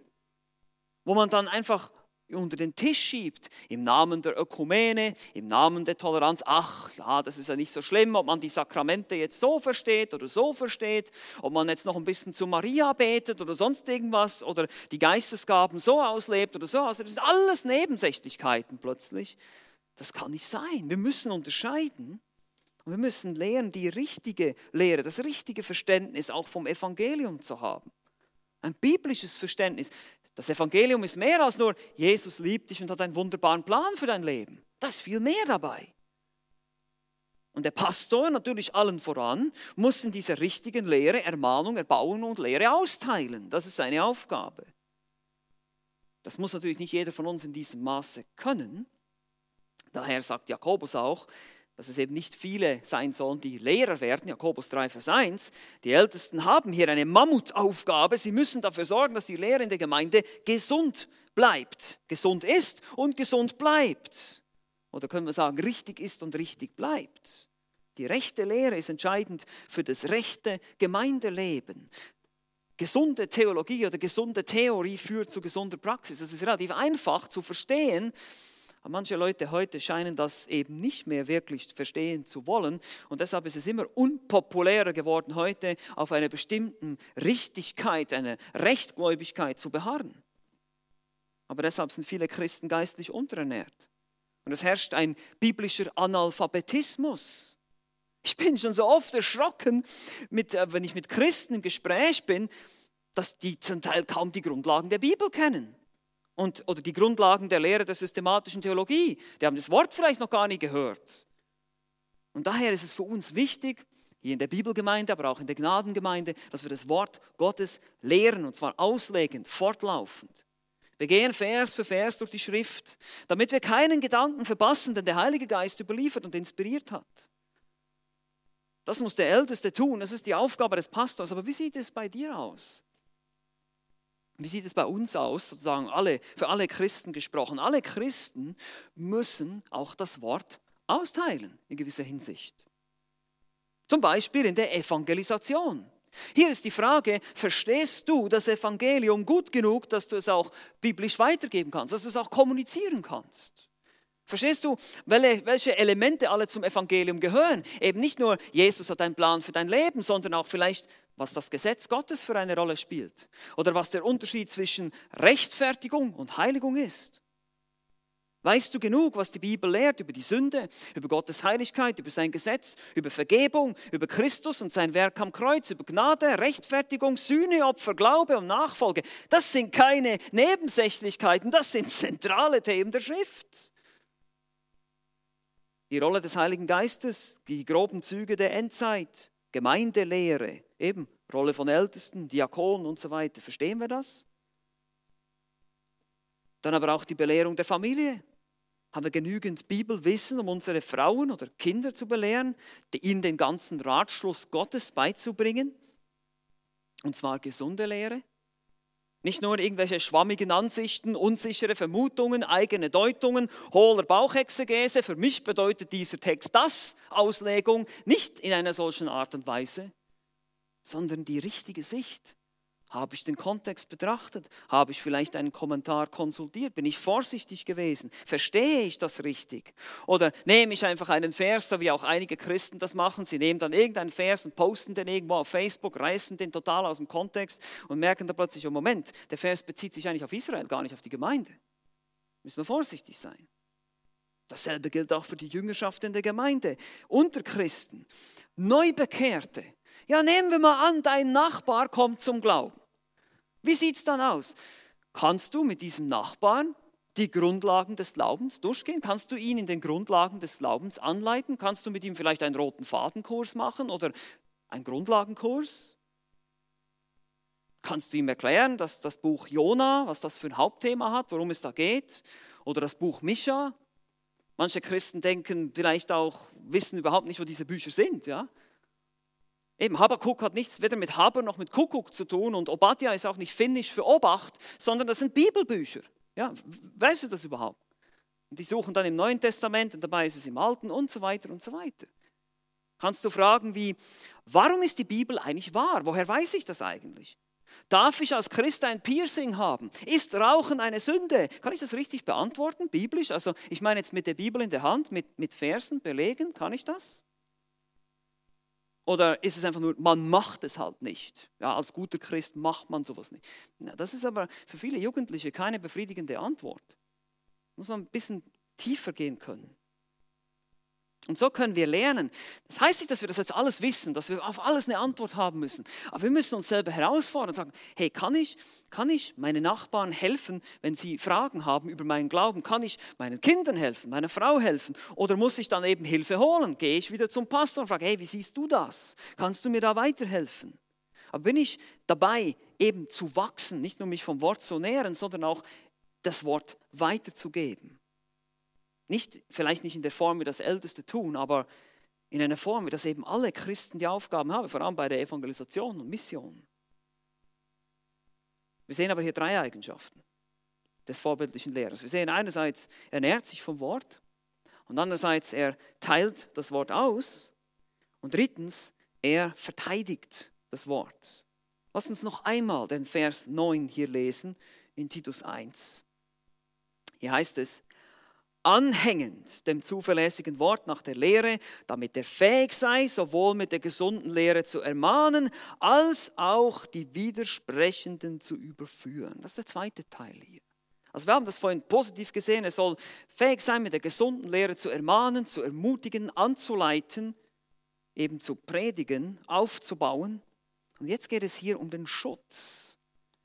wo man dann einfach unter den Tisch schiebt, im Namen der Ökumene, im Namen der Toleranz. Ach ja, das ist ja nicht so schlimm, ob man die Sakramente jetzt so versteht oder so versteht, ob man jetzt noch ein bisschen zu Maria betet oder sonst irgendwas oder die Geistesgaben so auslebt oder so auslebt. Das sind alles Nebensächlichkeiten plötzlich. Das kann nicht sein. Wir müssen unterscheiden. Und wir müssen lernen, die richtige Lehre, das richtige Verständnis auch vom Evangelium zu haben. Ein biblisches Verständnis. Das Evangelium ist mehr als nur, Jesus liebt dich und hat einen wunderbaren Plan für dein Leben. Da ist viel mehr dabei. Und der Pastor, natürlich allen voran, muss in dieser richtigen Lehre Ermahnung, Erbauung und Lehre austeilen. Das ist seine Aufgabe. Das muss natürlich nicht jeder von uns in diesem Maße können. Daher sagt Jakobus auch, dass es eben nicht viele sein sollen, die Lehrer werden, Jakobus 3, Vers 1. Die Ältesten haben hier eine Mammutaufgabe. Sie müssen dafür sorgen, dass die Lehre in der Gemeinde gesund bleibt, gesund ist und gesund bleibt. Oder können wir sagen, richtig ist und richtig bleibt. Die rechte Lehre ist entscheidend für das rechte Gemeindeleben. Gesunde Theologie oder gesunde Theorie führt zu gesunder Praxis. Das ist relativ einfach zu verstehen, aber manche Leute heute scheinen das eben nicht mehr wirklich verstehen zu wollen. Und deshalb ist es immer unpopulärer geworden, heute auf einer bestimmten Richtigkeit, einer Rechtgläubigkeit zu beharren. Aber deshalb sind viele Christen geistlich unterernährt. Und es herrscht ein biblischer Analphabetismus. Ich bin schon so oft erschrocken, mit, äh, wenn ich mit Christen im Gespräch bin, dass die zum Teil kaum die Grundlagen der Bibel kennen und, oder die Grundlagen der Lehre der systematischen Theologie. Die haben das Wort vielleicht noch gar nie gehört. Und daher ist es für uns wichtig, hier in der Bibelgemeinde, aber auch in der Gnadengemeinde, dass wir das Wort Gottes lehren, und zwar auslegend, fortlaufend. Wir gehen Vers für Vers durch die Schrift, damit wir keinen Gedanken verpassen, den der Heilige Geist überliefert und inspiriert hat. Das muss der Älteste tun, das ist die Aufgabe des Pastors. Aber wie sieht es bei dir aus? Wie sieht es bei uns aus, sozusagen alle, für alle Christen gesprochen? Alle Christen müssen auch das Wort austeilen in gewisser Hinsicht. Zum Beispiel in der Evangelisation. Hier ist die Frage, verstehst du das Evangelium gut genug, dass du es auch biblisch weitergeben kannst, dass du es auch kommunizieren kannst? Verstehst du, welche Elemente alle zum Evangelium gehören? Eben nicht nur, Jesus hat einen Plan für dein Leben, sondern auch vielleicht, was das Gesetz Gottes für eine Rolle spielt oder was der Unterschied zwischen Rechtfertigung und Heiligung ist. Weißt du genug, was die Bibel lehrt über die Sünde, über Gottes Heiligkeit, über sein Gesetz, über Vergebung, über Christus und sein Werk am Kreuz, über Gnade, Rechtfertigung, Sühne, Opfer, Glaube und Nachfolge? Das sind keine Nebensächlichkeiten, das sind zentrale Themen der Schrift. Die Rolle des Heiligen Geistes, die groben Züge der Endzeit, Gemeindelehre, eben Rolle von Ältesten, Diakonen und so weiter. Verstehen wir das? Dann aber auch die Belehrung der Familie. Haben wir genügend Bibelwissen, um unsere Frauen oder Kinder zu belehren, ihnen den ganzen Ratschluss Gottes beizubringen? Und zwar gesunde Lehre. Nicht nur irgendwelche schwammigen Ansichten, unsichere Vermutungen, eigene Deutungen, hohler Bauchexegese. Für mich bedeutet dieser Text das, Auslegung, nicht in einer solchen Art und Weise, sondern die richtige Sicht. Habe ich den Kontext betrachtet? Habe ich vielleicht einen Kommentar konsultiert? Bin ich vorsichtig gewesen? Verstehe ich das richtig? Oder nehme ich einfach einen Vers, so wie auch einige Christen das machen? Sie nehmen dann irgendeinen Vers und posten den irgendwo auf Facebook, reißen den total aus dem Kontext und merken dann plötzlich, oh Moment, der Vers bezieht sich eigentlich auf Israel, gar nicht auf die Gemeinde. Müssen wir vorsichtig sein. Dasselbe gilt auch für die Jüngerschaft in der Gemeinde, unter Christen, Neubekehrte. Ja, nehmen wir mal an, dein Nachbar kommt zum Glauben. Wie sieht es dann aus? Kannst du mit diesem Nachbarn die Grundlagen des Glaubens durchgehen? Kannst du ihn in den Grundlagen des Glaubens anleiten? Kannst du mit ihm vielleicht einen roten Fadenkurs machen oder einen Grundlagenkurs? Kannst du ihm erklären, dass das Buch Jona, was das für ein Hauptthema hat, worum es da geht? Oder das Buch Micha? Manche Christen denken vielleicht auch, wissen überhaupt nicht, wo diese Bücher sind. Ja? Eben, Habakuk hat nichts weder mit Haber noch mit Kuckuck zu tun und Obadja ist auch nicht finnisch für Obacht, sondern das sind Bibelbücher. Ja, weißt du das überhaupt? Und die suchen dann im Neuen Testament und dabei ist es im Alten und so weiter und so weiter. Kannst du fragen wie, warum ist die Bibel eigentlich wahr? Woher weiß ich das eigentlich? Darf ich als Christ ein Piercing haben? Ist Rauchen eine Sünde? Kann ich das richtig beantworten, biblisch? Also ich meine jetzt mit der Bibel in der Hand, mit, mit Versen belegen, kann ich das? Oder ist es einfach nur, man macht es halt nicht? Ja, als guter Christ macht man sowas nicht. Na, das ist aber für viele Jugendliche keine befriedigende Antwort. Muss man ein bisschen tiefer gehen können. Und so können wir lernen. Das heißt nicht, dass wir das jetzt alles wissen, dass wir auf alles eine Antwort haben müssen. Aber wir müssen uns selber herausfordern und sagen, hey, kann ich, kann ich meinen Nachbarn helfen, wenn sie Fragen haben über meinen Glauben? Kann ich meinen Kindern helfen, meiner Frau helfen? Oder muss ich dann eben Hilfe holen? Gehe ich wieder zum Pastor und frage, hey, wie siehst du das? Kannst du mir da weiterhelfen? Aber bin ich dabei, eben zu wachsen, nicht nur mich vom Wort zu nähren, sondern auch das Wort weiterzugeben? Nicht, vielleicht nicht in der Form, wie das Älteste tun, aber in einer Form, wie das eben alle Christen die Aufgaben haben, vor allem bei der Evangelisation und Mission. Wir sehen aber hier drei Eigenschaften des vorbildlichen Lehrers. Wir sehen einerseits, er nährt sich vom Wort und andererseits, er teilt das Wort aus und drittens, er verteidigt das Wort. Lass uns noch einmal den Vers 9 hier lesen in Titus 1. Hier heißt es, anhängend dem zuverlässigen Wort nach der Lehre, damit er fähig sei, sowohl mit der gesunden Lehre zu ermahnen, als auch die Widersprechenden zu überführen. Das ist der zweite Teil hier. Also wir haben das vorhin positiv gesehen, er soll fähig sein, mit der gesunden Lehre zu ermahnen, zu ermutigen, anzuleiten, eben zu predigen, aufzubauen. Und jetzt geht es hier um den Schutz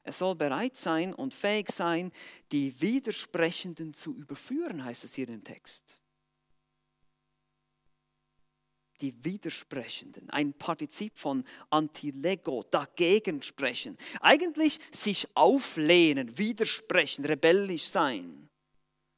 er soll bereit sein und fähig sein, die Widersprechenden zu überführen, heißt es hier im Text. Die Widersprechenden, ein Partizip von antilego, dagegen sprechen. Eigentlich sich auflehnen, widersprechen, rebellisch sein.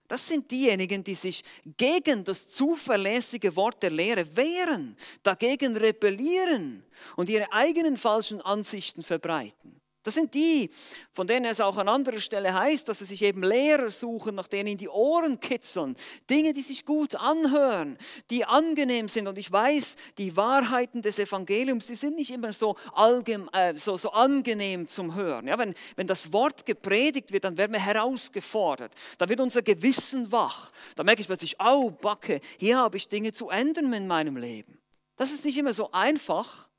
Das sind diejenigen, die sich gegen das zuverlässige Wort der Lehre wehren, dagegen rebellieren und ihre eigenen falschen Ansichten verbreiten. Das sind die, von denen es auch an anderer Stelle heißt, dass sie sich eben Lehrer suchen, nach denen die Ohren kitzeln. Dinge, die sich gut anhören, die angenehm sind. Und ich weiß, die Wahrheiten des Evangeliums, die sind nicht immer so, allgem, äh, so, so angenehm zum Hören. Ja, wenn, wenn das Wort gepredigt wird, dann werden wir herausgefordert. Da wird unser Gewissen wach. Da merke ich plötzlich, au, Backe, hier habe ich Dinge zu ändern in meinem Leben. Das ist nicht immer so einfach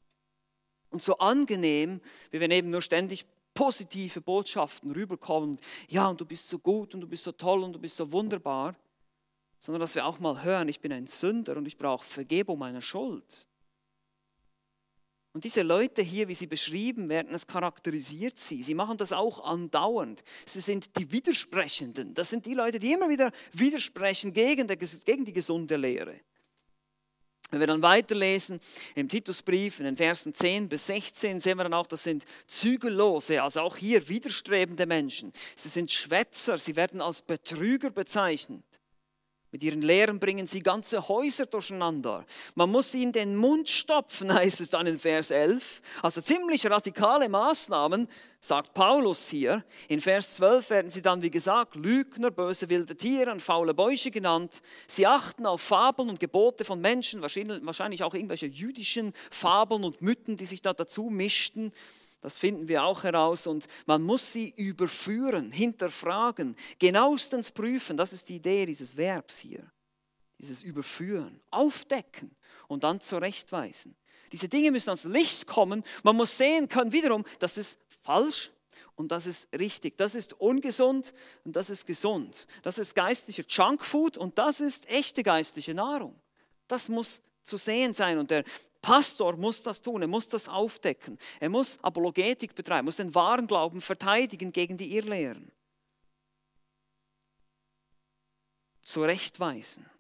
und so angenehm, wie wenn eben nur ständig positive Botschaften rüberkommen. Ja, und du bist so gut und du bist so toll und du bist so wunderbar. Sondern dass wir auch mal hören, ich bin ein Sünder und ich brauche Vergebung meiner Schuld. Und diese Leute hier, wie sie beschrieben werden, es charakterisiert sie. Sie machen das auch andauernd. Sie sind die Widersprechenden. Das sind die Leute, die immer wieder widersprechen gegen, die gesunde Lehre. Wenn wir dann weiterlesen im Titusbrief, in den Versen 10 bis 16, sehen wir dann auch, das sind zügellose, also auch hier widerstrebende Menschen. Sie sind Schwätzer, sie werden als Betrüger bezeichnet. Mit ihren Lehren bringen sie ganze Häuser durcheinander. Man muss ihnen den Mund stopfen, heißt es dann in Vers 11. Also ziemlich radikale Maßnahmen, sagt Paulus hier. In Vers 12 werden sie dann, wie gesagt, Lügner, böse wilde Tiere und faule Bäuche genannt. Sie achten auf Fabeln und Gebote von Menschen, wahrscheinlich auch irgendwelche jüdischen Fabeln und Mythen, die sich da dazu mischten. Das finden wir auch heraus und man muss sie überführen, hinterfragen, genauestens prüfen. Das ist die Idee dieses Verbs hier. Dieses Überführen, aufdecken und dann zurechtweisen. Diese Dinge müssen ans Licht kommen. Man muss sehen können wiederum, das ist falsch und das ist richtig. Das ist ungesund und das ist gesund. Das ist geistlicher Junkfood und das ist echte geistliche Nahrung. Das muss zu sehen sein und der Pastor muss das tun, er muss das aufdecken. Er muss Apologetik betreiben, muss den wahren Glauben verteidigen gegen die Irrlehren. Zurechtweisen.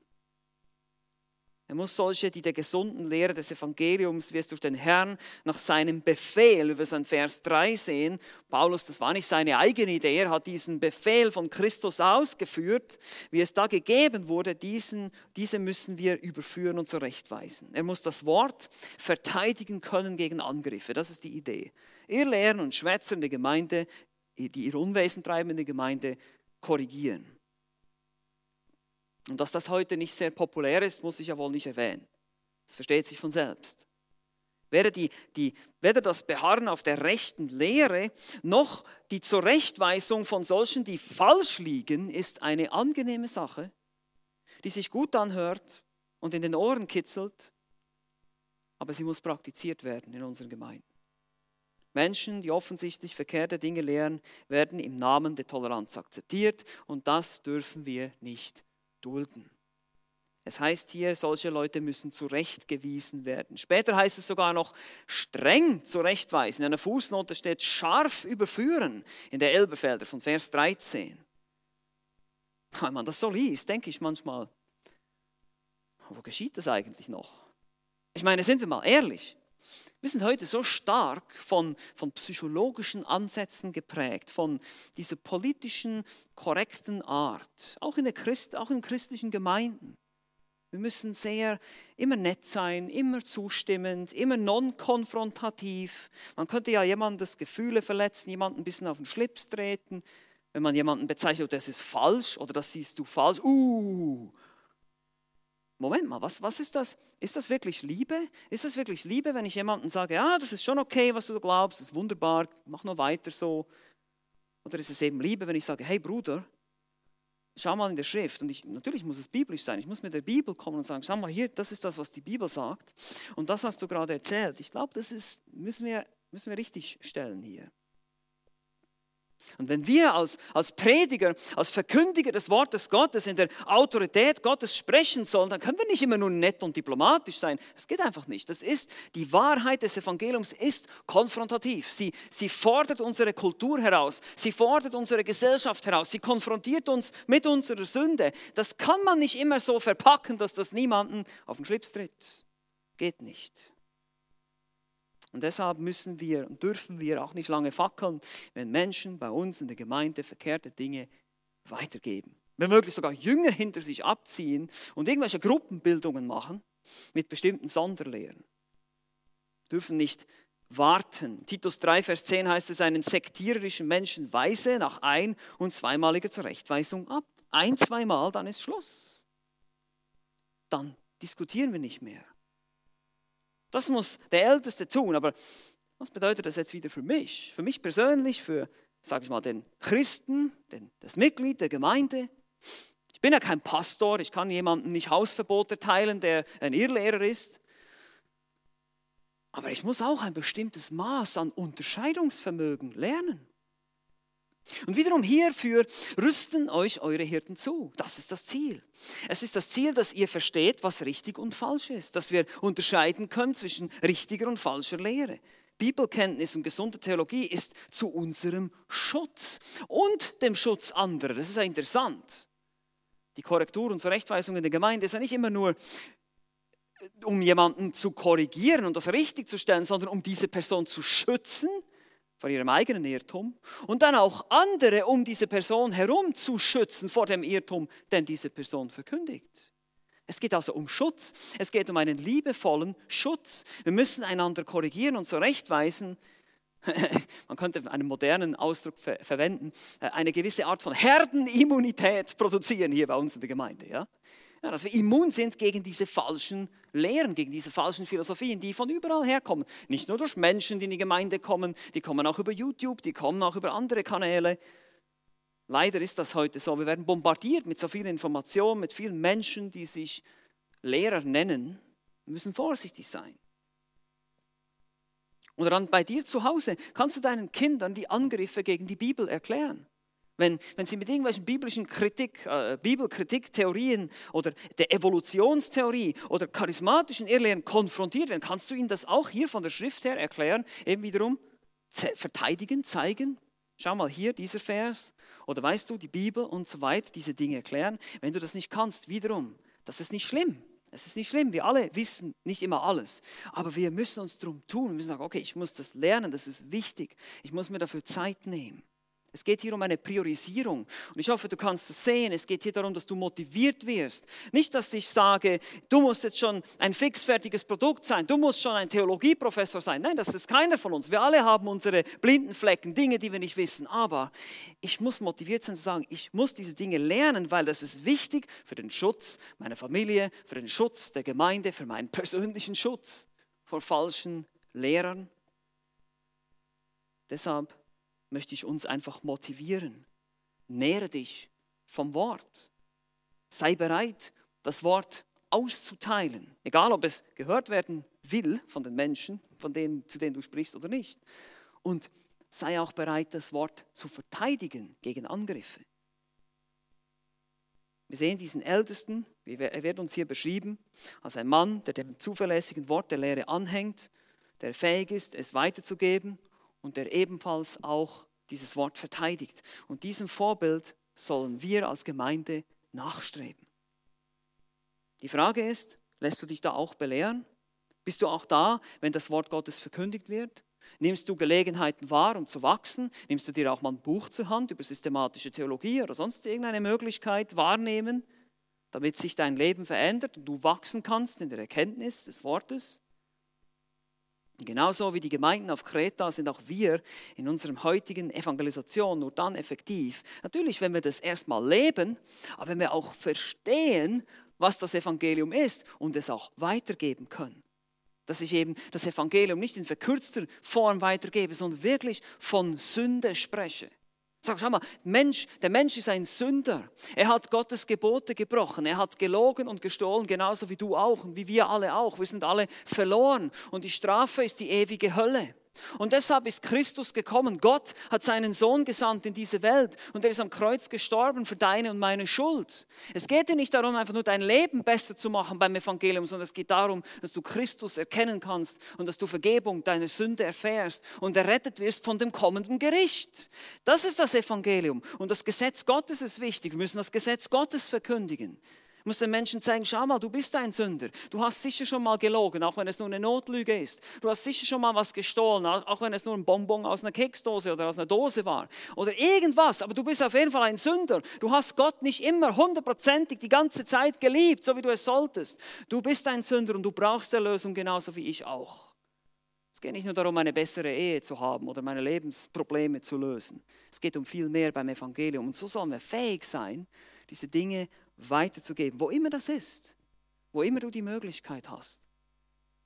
Er muss solche, die der gesunden Lehre des Evangeliums, wie es durch den Herrn nach seinem Befehl, über sein Vers 3 sehen, Paulus, das war nicht seine eigene Idee, er hat diesen Befehl von Christus ausgeführt, wie es da gegeben wurde, diesen, diese müssen wir überführen und zurechtweisen. Er muss das Wort verteidigen können gegen Angriffe, das ist die Idee. Ihr Lehren und Schwätzer in der Gemeinde, die ihr Unwesen treiben in der Gemeinde, korrigieren. Und dass das heute nicht sehr populär ist, muss ich ja wohl nicht erwähnen. Das versteht sich von selbst. Weder, die, die, weder das Beharren auf der rechten Lehre noch die Zurechtweisung von solchen, die falsch liegen, ist eine angenehme Sache, die sich gut anhört und in den Ohren kitzelt, aber sie muss praktiziert werden in unseren Gemeinden. Menschen, die offensichtlich verkehrte Dinge lehren, werden im Namen der Toleranz akzeptiert und das dürfen wir nicht dulden. Es heißt hier, solche Leute müssen zurechtgewiesen werden. Später heißt es sogar noch streng zurechtweisen. In einer Fußnote steht scharf überführen in der Elberfelder von Vers 13. Wenn man das so liest, denke ich manchmal, wo geschieht das eigentlich noch? Ich meine, sind wir mal ehrlich. Wir sind heute so stark von, von psychologischen Ansätzen geprägt, von dieser politischen, korrekten Art, auch in, der Christ, auch in christlichen Gemeinden. Wir müssen sehr immer nett sein, immer zustimmend, immer non-konfrontativ. Man könnte ja jemandes Gefühle verletzen, jemanden ein bisschen auf den Schlips treten. Wenn man jemanden bezeichnet, oh, das ist falsch oder das siehst du falsch, uh, Moment mal, was, was ist das? Ist das wirklich Liebe? Ist das wirklich Liebe, wenn ich jemandem sage, ja, das ist schon okay, was du glaubst, das ist wunderbar, mach nur weiter so? Oder ist es eben Liebe, wenn ich sage, hey Bruder, schau mal in der Schrift. Und ich, natürlich muss es biblisch sein. Ich muss mit der Bibel kommen und sagen, schau mal hier, das ist das, was die Bibel sagt. Und das hast du gerade erzählt. Ich glaube, das ist, müssen wir, müssen wir richtig stellen hier. Und wenn wir als, als Prediger, als Verkündiger des Wortes Gottes in der Autorität Gottes sprechen sollen, dann können wir nicht immer nur nett und diplomatisch sein. Das geht einfach nicht. Das ist, die Wahrheit des Evangeliums ist konfrontativ. Sie, sie fordert unsere Kultur heraus. Sie fordert unsere Gesellschaft heraus. Sie konfrontiert uns mit unserer Sünde. Das kann man nicht immer so verpacken, dass das niemanden auf den Schlips tritt. Geht nicht. Und deshalb müssen wir und dürfen wir auch nicht lange fackeln, wenn Menschen bei uns in der Gemeinde verkehrte Dinge weitergeben. Wenn möglich sogar Jünger hinter sich abziehen und irgendwelche Gruppenbildungen machen mit bestimmten Sonderlehren. Dürfen nicht warten. Titus 3, Vers 10 heißt es, einen sektiererischen Menschen weise nach ein- und zweimaliger Zurechtweisung ab. Ein, zweimal, dann ist Schluss. Dann diskutieren wir nicht mehr. Das muss der Älteste tun. Aber was bedeutet das jetzt wieder für mich? Für mich persönlich, für, sage ich mal, den Christen, den, das Mitglied der Gemeinde. Ich bin ja kein Pastor, ich kann jemandem nicht Hausverbote erteilen, der ein Irrlehrer ist. Aber ich muss auch ein bestimmtes Maß an Unterscheidungsvermögen lernen. Und wiederum hierfür rüsten euch eure Hirten zu. Das ist das Ziel. Es ist das Ziel, dass ihr versteht, was richtig und falsch ist, dass wir unterscheiden können zwischen richtiger und falscher Lehre. Bibelkenntnis und gesunde Theologie ist zu unserem Schutz und dem Schutz anderer. Das ist ja interessant. Die Korrektur und Zurechtweisung in der Gemeinde ist ja nicht immer nur um jemanden zu korrigieren und das richtig zu stellen, sondern um diese Person zu schützen vor ihrem eigenen Irrtum und dann auch andere um diese Person herum zu schützen vor dem Irrtum, den diese Person verkündigt. Es geht also um Schutz. Es geht um einen liebevollen Schutz. Wir müssen einander korrigieren und zurechtweisen. Man könnte einen modernen Ausdruck ver verwenden, äh, eine gewisse Art von Herdenimmunität produzieren hier bei uns in der Gemeinde. Ja? Dass wir immun sind gegen diese falschen Lehren, gegen diese falschen Philosophien, die von überall herkommen. Nicht nur durch Menschen, die in die Gemeinde kommen, die kommen auch über YouTube, die kommen auch über andere Kanäle. Leider ist das heute so. Wir werden bombardiert mit so viel Information, mit vielen Menschen, die sich Lehrer nennen. Wir müssen vorsichtig sein. Oder dann bei dir zu Hause kannst du deinen Kindern die Angriffe gegen die Bibel erklären. Wenn, wenn sie mit irgendwelchen biblischen Kritik, äh, Bibelkritiktheorien oder der Evolutionstheorie oder charismatischen Irrlehren konfrontiert werden, kannst du ihnen das auch hier von der Schrift her erklären, eben wiederum verteidigen, zeigen. Schau mal hier, dieser Vers. Oder weißt du, die Bibel und so weiter, diese Dinge erklären. Wenn du das nicht kannst, wiederum, das ist nicht schlimm. Es ist nicht schlimm, wir alle wissen nicht immer alles, aber wir müssen uns darum tun. Wir müssen sagen, okay, ich muss das lernen, das ist wichtig. Ich muss mir dafür Zeit nehmen. Es geht hier um eine Priorisierung. Und ich hoffe, du kannst es sehen. Es geht hier darum, dass du motiviert wirst. Nicht, dass ich sage, du musst jetzt schon ein fixfertiges Produkt sein. Du musst schon ein Theologieprofessor sein. Nein, das ist keiner von uns. Wir alle haben unsere blinden Flecken, Dinge, die wir nicht wissen. Aber ich muss motiviert sein zu sagen, ich muss diese Dinge lernen, weil das ist wichtig für den Schutz meiner Familie, für den Schutz der Gemeinde, für meinen persönlichen Schutz vor falschen Lehrern. Deshalb möchte ich uns einfach motivieren. Nähre dich vom Wort. Sei bereit, das Wort auszuteilen, egal ob es gehört werden will von den Menschen, von denen, zu denen du sprichst oder nicht. Und sei auch bereit, das Wort zu verteidigen gegen Angriffe. Wir sehen diesen Ältesten, er wird uns hier beschrieben, als ein Mann, der dem zuverlässigen Wort der Lehre anhängt, der fähig ist, es weiterzugeben und der ebenfalls auch dieses Wort verteidigt. Und diesem Vorbild sollen wir als Gemeinde nachstreben. Die Frage ist, lässt du dich da auch belehren? Bist du auch da, wenn das Wort Gottes verkündigt wird? Nimmst du Gelegenheiten wahr, um zu wachsen? Nimmst du dir auch mal ein Buch zur Hand über systematische Theologie oder sonst irgendeine Möglichkeit wahrnehmen, damit sich dein Leben verändert und du wachsen kannst in der Erkenntnis des Wortes? Genauso wie die Gemeinden auf Kreta sind auch wir in unserer heutigen Evangelisation nur dann effektiv. Natürlich, wenn wir das erstmal leben, aber wenn wir auch verstehen, was das Evangelium ist und es auch weitergeben können. Dass ich eben das Evangelium nicht in verkürzter Form weitergebe, sondern wirklich von Sünde spreche. Sag, schau mal, Mensch, der Mensch ist ein Sünder. Er hat Gottes Gebote gebrochen. Er hat gelogen und gestohlen, genauso wie du auch und wie wir alle auch. Wir sind alle verloren. Und die Strafe ist die ewige Hölle. Und deshalb ist Christus gekommen. Gott hat seinen Sohn gesandt in diese Welt und er ist am Kreuz gestorben für deine und meine Schuld. Es geht dir nicht darum, einfach nur dein Leben besser zu machen beim Evangelium, sondern es geht darum, dass du Christus erkennen kannst und dass du Vergebung deiner Sünde erfährst und errettet wirst von dem kommenden Gericht. Das ist das Evangelium. Und das Gesetz Gottes ist wichtig. Wir müssen das Gesetz Gottes verkündigen. Du musst den Menschen zeigen, schau mal, du bist ein Sünder. Du hast sicher schon mal gelogen, auch wenn es nur eine Notlüge ist. Du hast sicher schon mal was gestohlen, auch wenn es nur ein Bonbon aus einer Keksdose oder aus einer Dose war. Oder irgendwas, aber du bist auf jeden Fall ein Sünder. Du hast Gott nicht immer hundertprozentig die ganze Zeit geliebt, so wie du es solltest. Du bist ein Sünder und du brauchst Erlösung genauso wie ich auch. Es geht nicht nur darum, eine bessere Ehe zu haben oder meine Lebensprobleme zu lösen. Es geht um viel mehr beim Evangelium. Und so sollen wir fähig sein, diese Dinge weiterzugeben, wo immer das ist, wo immer du die Möglichkeit hast.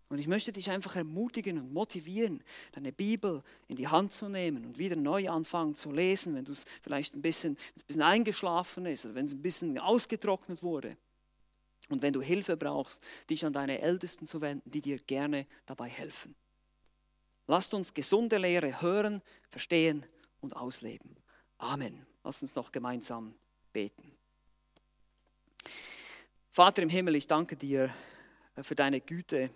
Und ich möchte dich einfach ermutigen und motivieren, deine Bibel in die Hand zu nehmen und wieder neu anfangen zu lesen, wenn du es vielleicht ein bisschen, ein bisschen eingeschlafen ist oder wenn es ein bisschen ausgetrocknet wurde. Und wenn du Hilfe brauchst, dich an deine Ältesten zu wenden, die dir gerne dabei helfen. Lasst uns gesunde Lehre hören, verstehen und ausleben. Amen. Lasst uns noch gemeinsam beten. Vater im Himmel, ich danke dir äh, für deine Güte,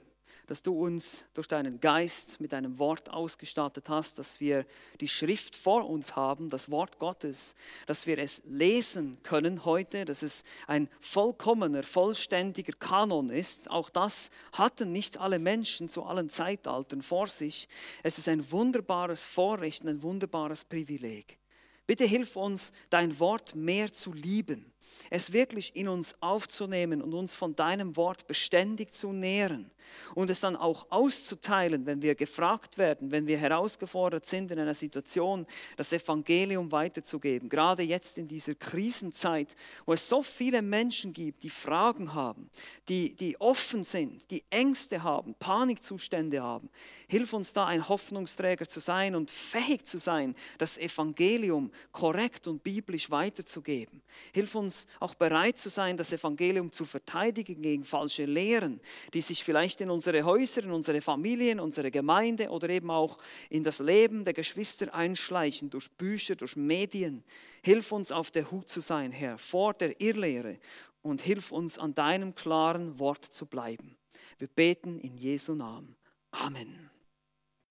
dass du uns durch deinen Geist mit deinem Wort ausgestattet hast, dass wir die Schrift vor uns haben, das Wort Gottes, dass wir es lesen können heute, dass es ein vollkommener, vollständiger Kanon ist. Auch das hatten nicht alle Menschen zu allen Zeitaltern vor sich. Es ist ein wunderbares Vorrecht, ein wunderbares Privileg. Bitte hilf uns, dein Wort mehr zu lieben es wirklich in uns aufzunehmen und uns von deinem Wort beständig zu nähren und es dann auch auszuteilen, wenn wir gefragt werden, wenn wir herausgefordert sind in einer Situation, das Evangelium weiterzugeben. Gerade jetzt in dieser Krisenzeit, wo es so viele Menschen gibt, die Fragen haben, die, die offen sind, die Ängste haben, Panikzustände haben. Hilf uns da ein Hoffnungsträger zu sein und fähig zu sein, das Evangelium korrekt und biblisch weiterzugeben. Hilf uns auch bereit zu sein, das Evangelium zu verteidigen gegen falsche Lehren, die sich vielleicht in unsere Häuser, in unsere Familien, unsere Gemeinde oder eben auch in das Leben der Geschwister einschleichen, durch Bücher, durch Medien. Hilf uns auf der Hut zu sein, Herr, vor der Irrlehre und hilf uns an deinem klaren Wort zu bleiben. Wir beten in Jesu Namen. Amen.